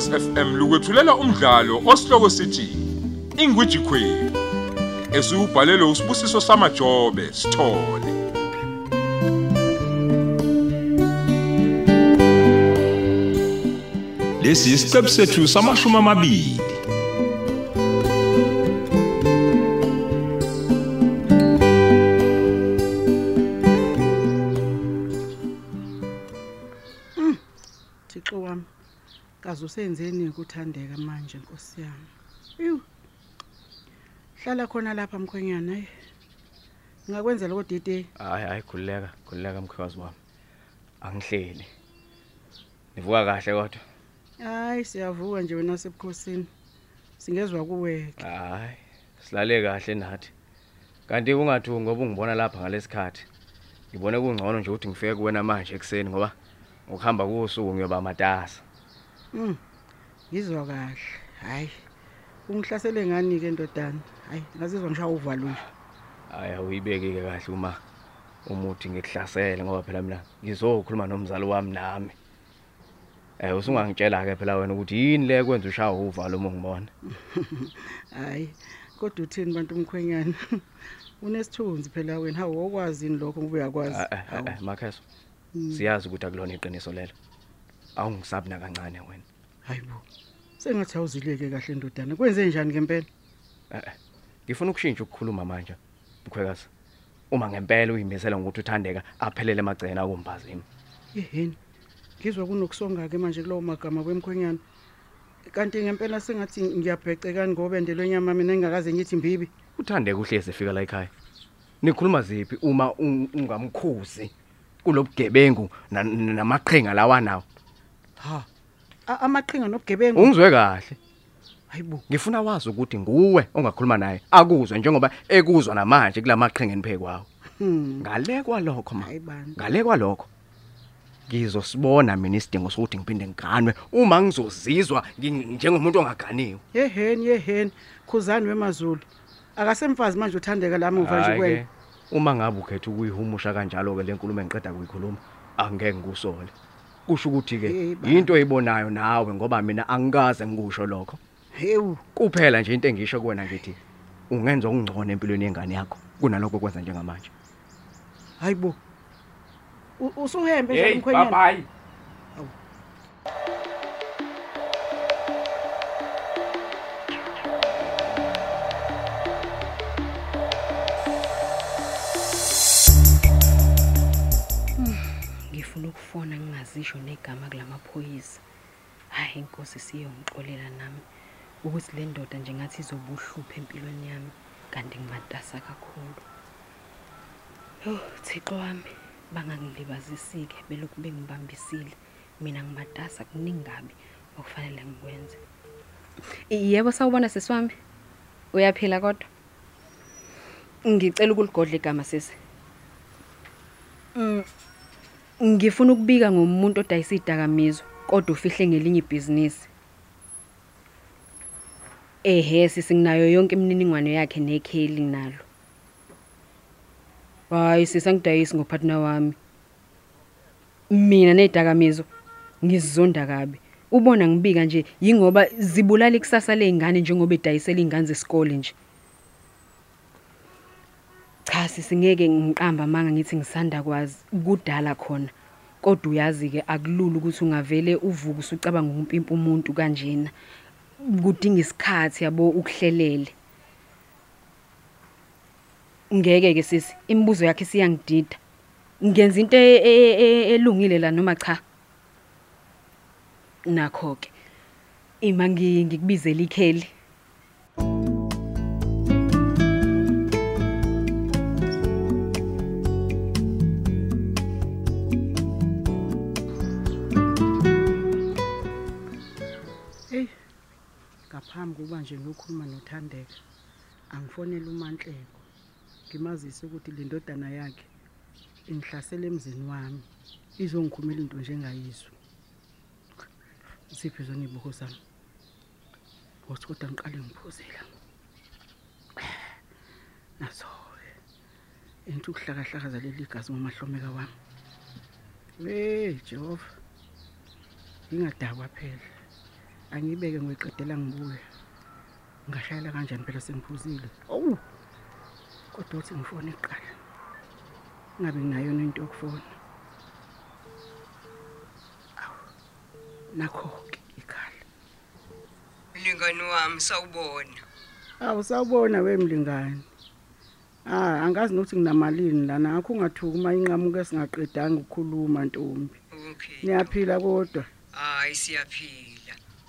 Ukhozi FM lukwethulela umdlalo osihloko sithi Ingwiji Queen. Esubhalelwe usibusiso samajobe sithole. Lesi isiqebu sethu samashumi amabili. Kaze usenzeni ukuthandeka manje Nkosi yami. Ew Hlala khona lapha mkhwenyana hey Ngingakwenzela kodide hayi hayi khulileka khulileka mkhwazi wami. Angihleli. Nivuka kahle kodwa. Hayi siyavuka nje wena sebukhosini Singezwe kuwe hayi silale kahle nathi. Kanti kungathi ngoba ungibona lapha ngalesikhathi ngibone kungcono nje ukuthi ngifike kuwena manje ekseni ngoba ukuhamba kusuku ngiyoba matasa Mm Ngizwa kahle. Hayi Ungihlasele ngani ke ndodana? Hayi ngazizwa ngishaya uvalo nje hayi awuyibeki ke kahle uma umuthi ngikuhlasele ngoba phela mina ngizokhuluma nomzali wami nami. Eh usungangitshela ke phela wena ukuthi yini le kwenza ushaya uvalo uma ngibona Hayi kodwa uthini bantu umkhwenyana? Unesithunzi phela wena. Ini lokho ngoba uyakwazi? Eh, eh, eh, eh, makheso siyazi ukuthi akulona iqiniso lelo. Awungisabi nakancane wena. Hayibo Sengathi awuzileke kahle ndodana. Kwenze njani ngempela? Eh, eh, ngifuna ukushintsha ukukhuluma manje mkhwekazi. Uma ngempela uyimisela ngokuthi uthandeka aphelele emagcena akumbazini Yeheni. Ngizwa kunokusonga ke manje kulowo magama kwemkhwenyana. Kanti ngempela sengathi ngiyabhecekani ngoba ndelwe nyama mina ngingakaze ngithi mbibi. uthandeka uhlezi efika la ekhaya. Nikhuluma ziphi uma un- ungamkhuzi kulobugebengu na- namaqhinga lawa nawo? Ha. A- Amaqhinga nobugebengu. ungizwe kahle Hayibo. ngifuna wazi ukuthi nguwe ongakhuluma naye akuzwe njengoba ekuzwa namanje kulamaqhinga eniphekwawo Hmm. ngale kwalokho ma Hayi bani. ngale kwalokho ngizosibona mina isidingo sokuthi ngiphinde ngiganwe uma ngizozizwa ngi- njengomuntu ongaganiwe Yeheni yeheni. Khuzani wemazulu. Akasemfazi manje uthandeka la muva nje Hhayi kwena. ke, uma ngabe ukhetha ukuyihumusha kanjalo ke le nkulumo engiqeda kuyikhuluma angeke ngikusole kusho ukuthi ke into oyibonayo nawe ngoba mina angikaze ngikusho lokho Hewu. kuphela nje into engisho kuwena ngithi ungenza okungcono empilweni yengane yakho kunalokho kwenza njengamanje Hayibo. Usuhembe nje umkhwenyana. bye ukufona ngingazisho negama kulamaphoyisa. Hayi inkosi siyongixolela nami ukuthi le ndoda nje ngathi izobuhlupha empilweni yami kanti ngimatasa kakhulu. Oh thixo wami bangangilibazisike belokhu bengibambisile. Mina ngimatasa kuningi kabi okufanele ngikwenze. I- yebo sawubona sesiwami uyaphila kodwa? Ngicela ukuligodla igama sesi Ngifuna ukubika ngomuntu odayisa idakamizwa kodwa ufihle ngelinye ibhizinisi. Ehe sisinginayo yonke imininingwane yakhe nekheli nalo. Hayi sisangidayisi ngopartner wami. Mina nedakamizwa ngizonda kabi. Ubona ngibika nje yingoba zibulala ikusasa lezingane njengoba edayisela izingane zesikole nje. Cha sisingeke ngiqamba manga ngithi ngisanda kwazi kudala khona. Kodwa uyazi ke akulula ukuthi ungavele uvuke usucabanga ukumpimpa umuntu kanjena. Kudinga isikhathi yabo ukuhlelele. Ngeke ke sisi imibuzo yakhe siyangidida. Ngenza into e- e- e- elungile la noma cha? Nakho ke. Ima ngi- ngikubizela ikheli. Nje ngiyokhuluma nothandeka. Angifonele uManhleko. Ngimazise ukuthi le ndodana yakhe ingihlasela emzini wami. Izongikhumela into njengayizwe. Siphi zona ibuko sami? Wothi kodwa ngiqale ngiphuzela. Naso. Into ukuhlakahlakaza leli gazi ngomahlomeka wami. Hey Jehova. Ingadakwa phela. angiyibeke ngiyiqedela ngibuye ngashayela kanjani phela sengiphuzile? Owu! Kodwa uthi ngifone kuqala. Ngabe nginayo into yokufona? Awu, nakho-ke ikhala mlingani wami sawubona. Awu sawubona wemlingani ah angazi nokuthi nginamalini lana. Ngakho ungathuki uma inqamuke singaqedanga ukukhuluma ntombi. Okay. Niyaphila kodwa. Hayi siyaphila.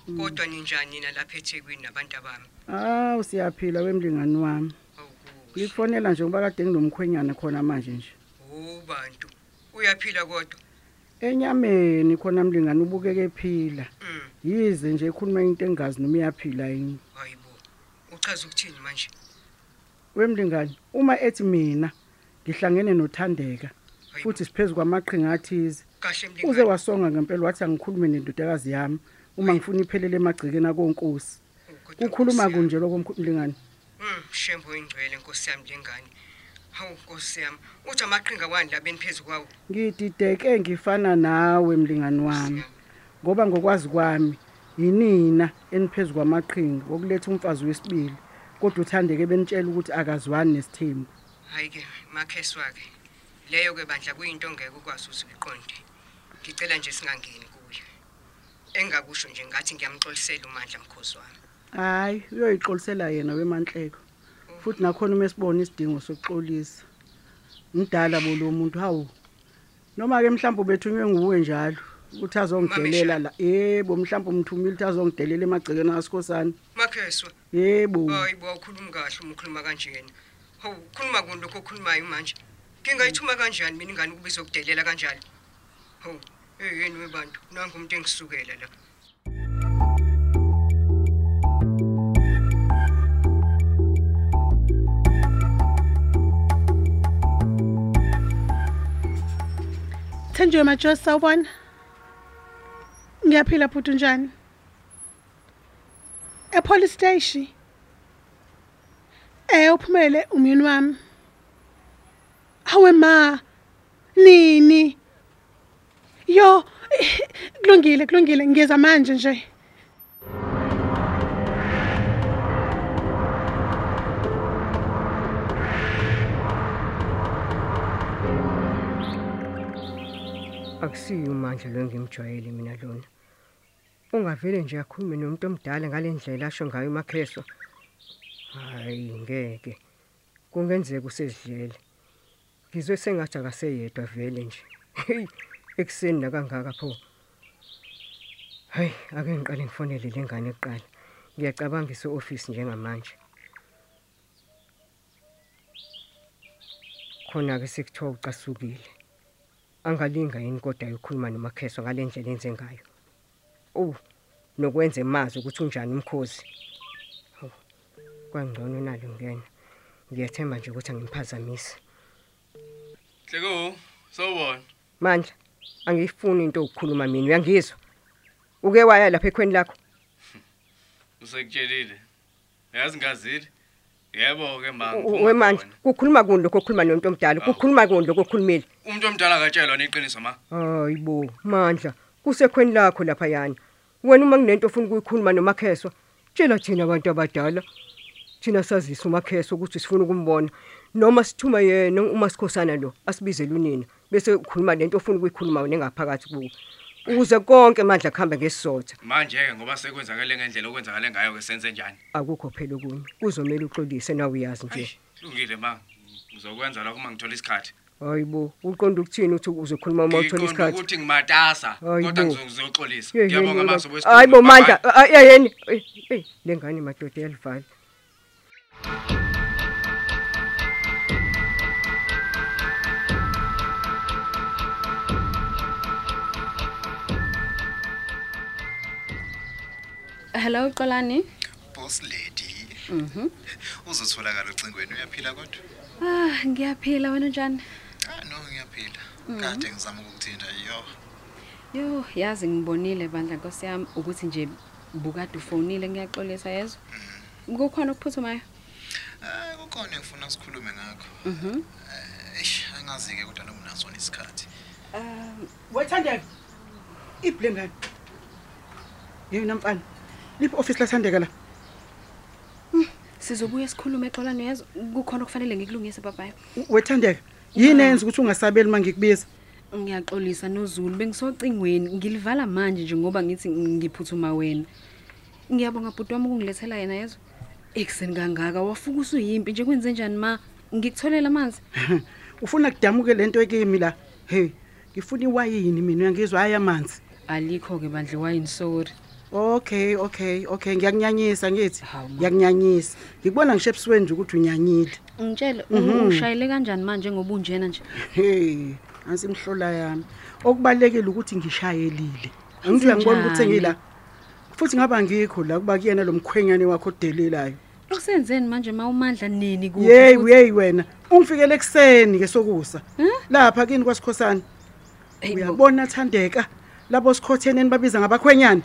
Kodwa ninjani nina lapha eThekwini nabantu abami? Awu siyaphila wemlingani wami. Awukuhle ngikufonela nje ngoba kade nginomkhwenyana khona manje nje. Ubantu uyaphila kodwa? Enyameni khona mlingani ubukeke ephila. Mm. Yize nje ekhuluma into engazi noma iyaphila yini. Hayibo uchaza ukuthini manje? Wemlingani uma ethi mina ngihlangene nothandeka Hayibo, futhi siphezulu kwamaqhinga athize kahle uze mlingani wasonga ngempela wathi angikhulume nendodakazi yami. Uma ngifuna iphelele emagcekeni akonkosi. Oh, kodwa kukhuluma Nkosi yami. kunje lokho mlingani Mm, shembo ingcwele nkosi yami lengane hawu nkosi yami uthi amaqhinga wani labeni phezulu kwawo? Ngidideke ngifana nawe mlingani Nkosi wami. yami. ngoba ngokwazi kwami yinina eniphezulu kwamaqhinga wokuletha umfazi wesibili. Kodwa uthandeke benitshela ukuthi akazwani nesithembu. Hayi ke makhesi wakhe leyo ke bandla kuyinto ngeke ukwazi ukuthi uyiqonde. Ngicela nje singangeni kuyo engakusho nje ngathi ngiyamxolisela umandla mkhosi wami. Hayi uyoyixolisela yena wemanhleko futhi nakhona uma sibona isidingo sokuxolisa. Ngidala bo lo muntu hawu. Noma ke mhlawumbe ubethunywe nguwe njalo ukuthi azongidelela la. Yebo mhlawumbe umthumile ukuthi azongidelela emagcekeni akasikhosana makheswa yebo. Hayi bo ukhuluma kahle uma ukhuluma kanjena hawu ukhuluma kuni lokho okhulumayo manje. Ngingayithuma kanjani mina ingane ukubiza ukudelela kanjalo hawu. Hey yini webantu nangu umuntu engisukela la Thandiwe Majosi sawubona. Ngiyaphila futhi njani? E-police station. Eh uphumele umyeni wami. Hawe ma. Nini? Kulungile kulungile. Ngiyeza manje nje. akusiyo umandla lo ngimjwayele mina lona. Ungavele nje akhulume nomuntu omdala ngale ndlela asho ngayo umakheswa hayi ngeke. Kungenzeka usezidlele ngizwe sengathi akaseyedwa vele nje. Ekuseni nakangaka pho. Hayi ake ngiqale ngifonele le ngane kuqala. Ngiyacabanga ise-ofisi njengamanje. Khona-ke sekuthiwa ucasukile. Angalinga yini kodwa yokhuluma nomakheswa ngale ndlela enze ngayo? Oh nokwenza emazi ukuthi unjani umkhosi? Hawu, kwangcono nalo ngena. Ngiyathemba nje ukuthi angimphazamisi Hleko, sawubona. mandla angiyifuni into ukukhuluma mina uyangizwa? Uke waya lapha ekhweni lakho. Usekutshelile. Yazi ngazile. Yebo ke ma. U- wemandla kukhuluma kuni lokho okhuluma nomuntu omdala? Kukhuluma kuni lokho okhulumile? Umuntu omdala akatshelwa neqiniso ma. hayibo mandla kusekhweni lakho lapha yana wena uma kunento ofuna ukuyikhuluma nomakheswa tshela thina abantu abadala. Thina sazisa umakheswa ukuthi sifuna ukumbona. Noma sithuma yena uma sikhosana lo asibizele unina bese ukhuluma lento ofuna ukuyikhuluma wena engaphakathi kuwo. Ukuze konke manje akuhambe ngesizotha Manje ke ngoba sekwenzakale ngendlela okwenzakale ngayo ke senze njani? akukho phela okunye kuzomela uxolise nawe uyazi nje Eish, Lungile ma. Uzokwenza lokho uma ngithola isikhathi. hayibo uqonda ukuthini uthi uzokhuluma uma uthola Ngiqonda isikhathi ukuthi ngimatasa Hayibo. kodwa ngizoxolisa. Ye, Ngiyabonga yini maso wena? hayibo mandla yeyeni hey lengane madoda yalivala Hello Xolani. boss lady. Mhm. Uzotholakala ocingweni uyaphila kodwa? Ah, ngiyaphila wena njani? ah no ngiyaphila. Kade ngizama ukukuthinta yo. Yo, yazi ngibonile bandla Nkosi yami ukuthi nje bukade ufonile ngiyaxolisa yezwa. Kukhona ukuphuthumayo? ah kukhona ngifuna sikhulume ngakho. Mhm. Eh, eish angazi ke kodwa noma unaso isikhathi. Wethandeka. Ibhle ngani yena mfana. Liphi office lathandeka la sizobuya sikhulume exolani yezo kukhona okufanele ngikulungise babayo wethandeka. Yini enza ukuthi ungasabeli mangikubiza ngiyaxolisa nozulu bengisocingweni. Ngilivala manje nje ngoba ngithi ngiphuthuma wena. Ngiyabonga bhuti wami ukungilethela yena yezo ekuseni kangaka wafuka usuyimpi nje kwenze njani ma? Ngikutholela amanzi. Ufuna kudamuke lento ekimi la? Hey ngifuna iwayini mina uyangizwa? Hayi amanzi. Alikho-ke bandle wayini sorry. Okay okay okay. Ngiyakunyanyisa ngithi Hawu, ma. ngiyakunyanyisa. Ngikubona ngisho ebusweni nje ukuthi unyanyile. Ngitshele Mhm. ushayele kanjani manje ngoba unjena nje? Hey ansi imhlola yami. Okubalekile ukuthi ngishayelile. Angithi uyangibona ukuthi ngila futhi ngaba ngikho la kuba kuyena lo mkhwenyane wakho odelelayo usenzeni manje ma umandla nini kuphi yeyi futhi? yeyi wena. Ungifikele ekuseni ke sokusa. Lapha kini kwasikhosana Eyi bo, uyabona thandeka. Labo sikhotheneni babiza ngabakhwenyana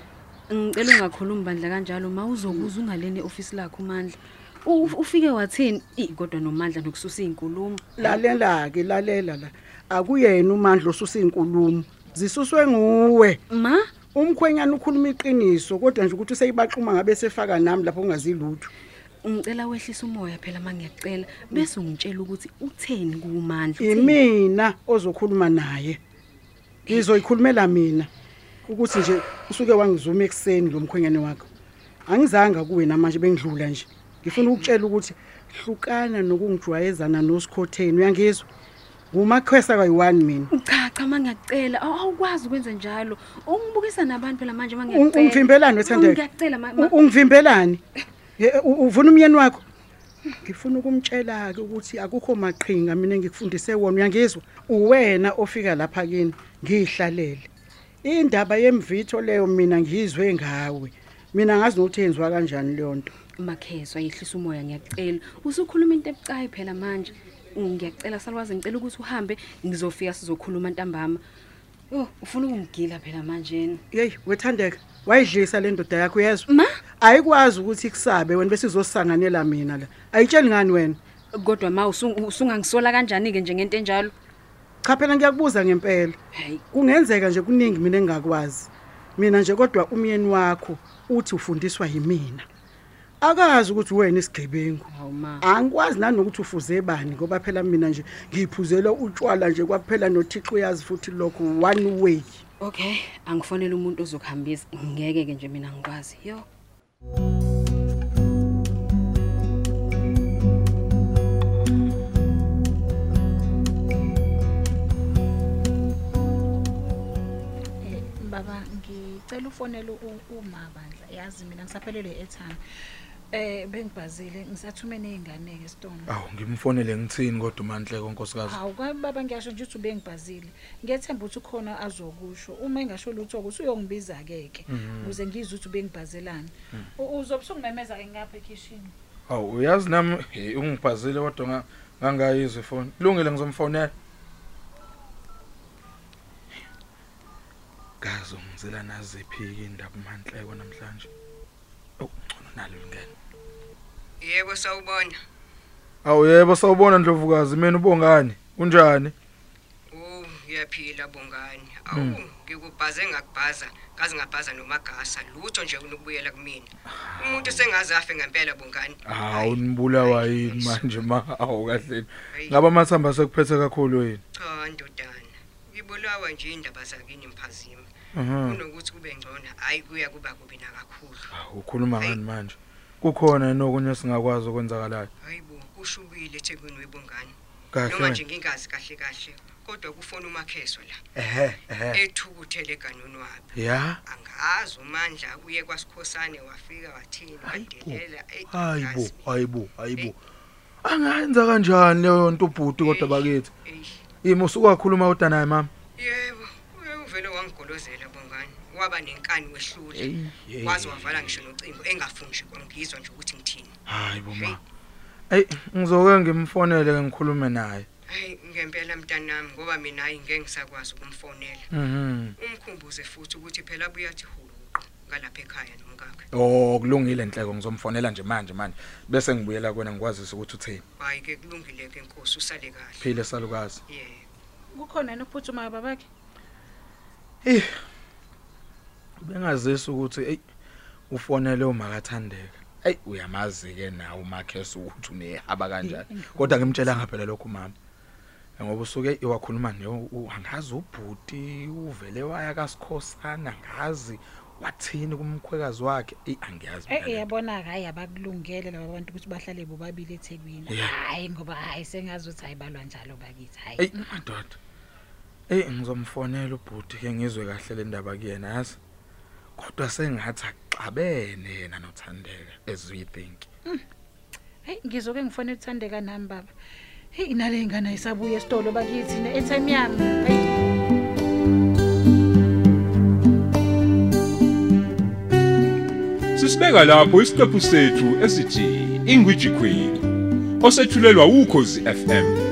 ngicela ungakhulumi bandla kanjalo. Ma uzokuza ungaleni e-ofisi lakho umandla. U- ufike wathini? I kodwa nomandla nokususa iy'nkulumo. Lalela-ke lalela la. Akuyena umandla osusa iy'nkulumo. Zisuswe nguwe. Ma? Umkhwenyana ukhuluma iqiniso kodwa nje ukuthi useyibaquma ngabe sefaka nami lapho ungazilutho ngicela wehlisa umoya phela ma ngiyacela. Bese ungitshela ukuthi utheni kuwumandla utheni? imina ozokhuluma naye. Ngizoyikhulumela mina. Ukuthi nje usuke wangizuma ekuseni lo mkhwenyane wakho angizanga kuwe namanje bengidlula nje. Ngifuna ukutshela ukuthi hlukana nokungijwayezana nosikhotheni uyangizwa? Ngumakhwesa kayi-one mina. Cha cha ma ngiyacela Awu- awukwazi ukwenza njalo. Ungibukisa nabantu phela manje ma Ung- ngiyacela ungivimbelani wethandeka ngiyacela ma- ma- U- ungivimbelani Ye- u- uvuna umyeni wakho? Ngifuna ukumtshela-ke ukuthi akukho maqhinga mina engikufundise wona uyangizwa? Uwena ofika lapha kini ngiyihlalele. Indaba yemvitho leyo mina ngiyizwe ngawe. Mina ngazi nokuthi yenziwa kanjani leyo nto. Makheswa yehlisa umoya ngiyacela. Usukhuluma into ebucayi phela manje. Ngiyacela salwazi ngicela ukuthi uhambe ngizofika sizokhuluma ntambama. Yo ufuna ukungigila phela manjeni yeyi wethandeka. Wayidlisa le ndoda yakho uyezwa? Ma? Ayikwazi ukuthi ikusabe wena bese izosanganela mina la. Ayitsheli ngani wena? Kodwa ma usu- usungangisola kanjani-ke njengento enjalo? Cha phela ngiyakubuza ngempela. Hayi kungenzeka nje kuningi mina engakwazi mina nje kodwa umyeni wakho uthi ufundiswa yimina. Akazi ukuthi wena isigebengu. Hawu ma. Angikwazi nanokuthi ufuze bani ngoba phela mina nje ngiyiphuzela utshwala nje kwaphela nothixo uyazi futhi lokho one way. Okay angifonele umuntu ozokuhambisa. Ngeke-ke nje mina ngikwazi yo. Ngicela ufonele u- uma bandla yazi mina ngisaphelelwe i-airtime. Eh bengibhazile ngisathumene izingane ke Stone awu ngimfonele ngithini kodwa umanhleko nkosikazi? Hawu ka baba ngiyasho nje ukuthi ubengibhazile ngiyethemba ukuthi khona azokusho. Uma engasho lutho ukuthi uyongibiza ke ke ukuze ngizwe ukuthi ubengibhazelani U- uzobe sungimemeza ke ngapha ekitchen awu uyazi nami hey, ungibhazile kodwa nga- ngangayizwa ifoni. Kulungile ngizomfonela. Gazi ungizela naziphi indaba umanhleko namhlanje? Oh ngcono nalo lingene. Yebo sawubona. awu yebo sawubona ndlovukazi. Mina ubongani? Kunjani? Oh, uyaphila bongani. Awu, ngikubhaze ngakubhaza, ngazi ngabhaza nomagasa, lutho nje unokubuyela kumina. Umuntu sengaze afe ngempela bongani. hawu nibulawa yini manje? Ma awu kahleni Hayi, ngaba amathamba sekuphethe kakhulu yini Cha ndodana. Ngibulawa nje indaba zakini mphazima. Mhm. Kunokuthi kube ngcono, hayi kuya kuba kubi nakakhulu. Awu, ukhuluma ngani manje kukhona nokunye singakwazi okwenzakalayo Hayibo, kushubile eThekwini webongani. Noma kahle nje ngingazi kahle kahle, kodwa kufona umakheso la. ehe ehe Ethukuthele ganoni wabi. ya angazi umandla uye kwasikhosane wafika wathini Hayibo, wadelela eyi, hayibo angazi. hayibo hayibo angayenza kanjani leyo nto ubhuti kodwa bakithi Eyi, yimi usukakhuluma kodwa naye mama yebo uye uvele wangigolozela bongani. Waba nenkani wehlule. Eyi, waze wavala ngisho nocingo engafunji kwangizwa nje ukuthi ngithini. Hayibo ma eyi ngizoke ngimfonele ke ngikhulume naye. Hayi ngempela mntanami ngoba mina hayi ngeke ngisakwazi ukumfonela. Mhm. Umkhumbuze futhi ukuthi phela abuye athi huqu ngalapha ekhaya nomkakhe oh kulungile nhleko ngizomfonela nje manje manje. Bese ngibuyela kuwena ngikwazisa ukuthi uthini. Hayi ke kulungile ke nkosi usale kahle. Phile salukazi. Yebo kukhona yena uphuthumayo babakhe? Eh bengazisa ukuthi ey ufonele umakathandeka. Hey uyamazi ke nawe umakheso ukuthi unehaba kanjani. Kodwa ngimtshela ngaphela lokho mama. Ngoba usuke iwakhuluma ne u- angazi ubhuti uvele waya kasikhosana ngazi wathini kumkhwekazi wakhe ey angiyazi Eh mina le nto. uyabona hayi abakulungele laba bantu ukuthi bahlale bobabili eThekwini. Yeah. Hayi ngoba hayi sengazi ukuthi ayibalwa njalo bakithi hayi. Ey madoda. Ey ngizomfonela ubhuti ke ngizwe kahle le ndaba kuyena yazi. Kodwa sengathi axabene yena nothandeka as we think. Hey ngizoke ngifone uthandeka nami baba. Hey inale ingane isabuya esitolo bakithi ne airtime yami. Hey Sisibeka lapho isiqephu sethu esithi Ingwiji Queen osethulelwa ukhozi FM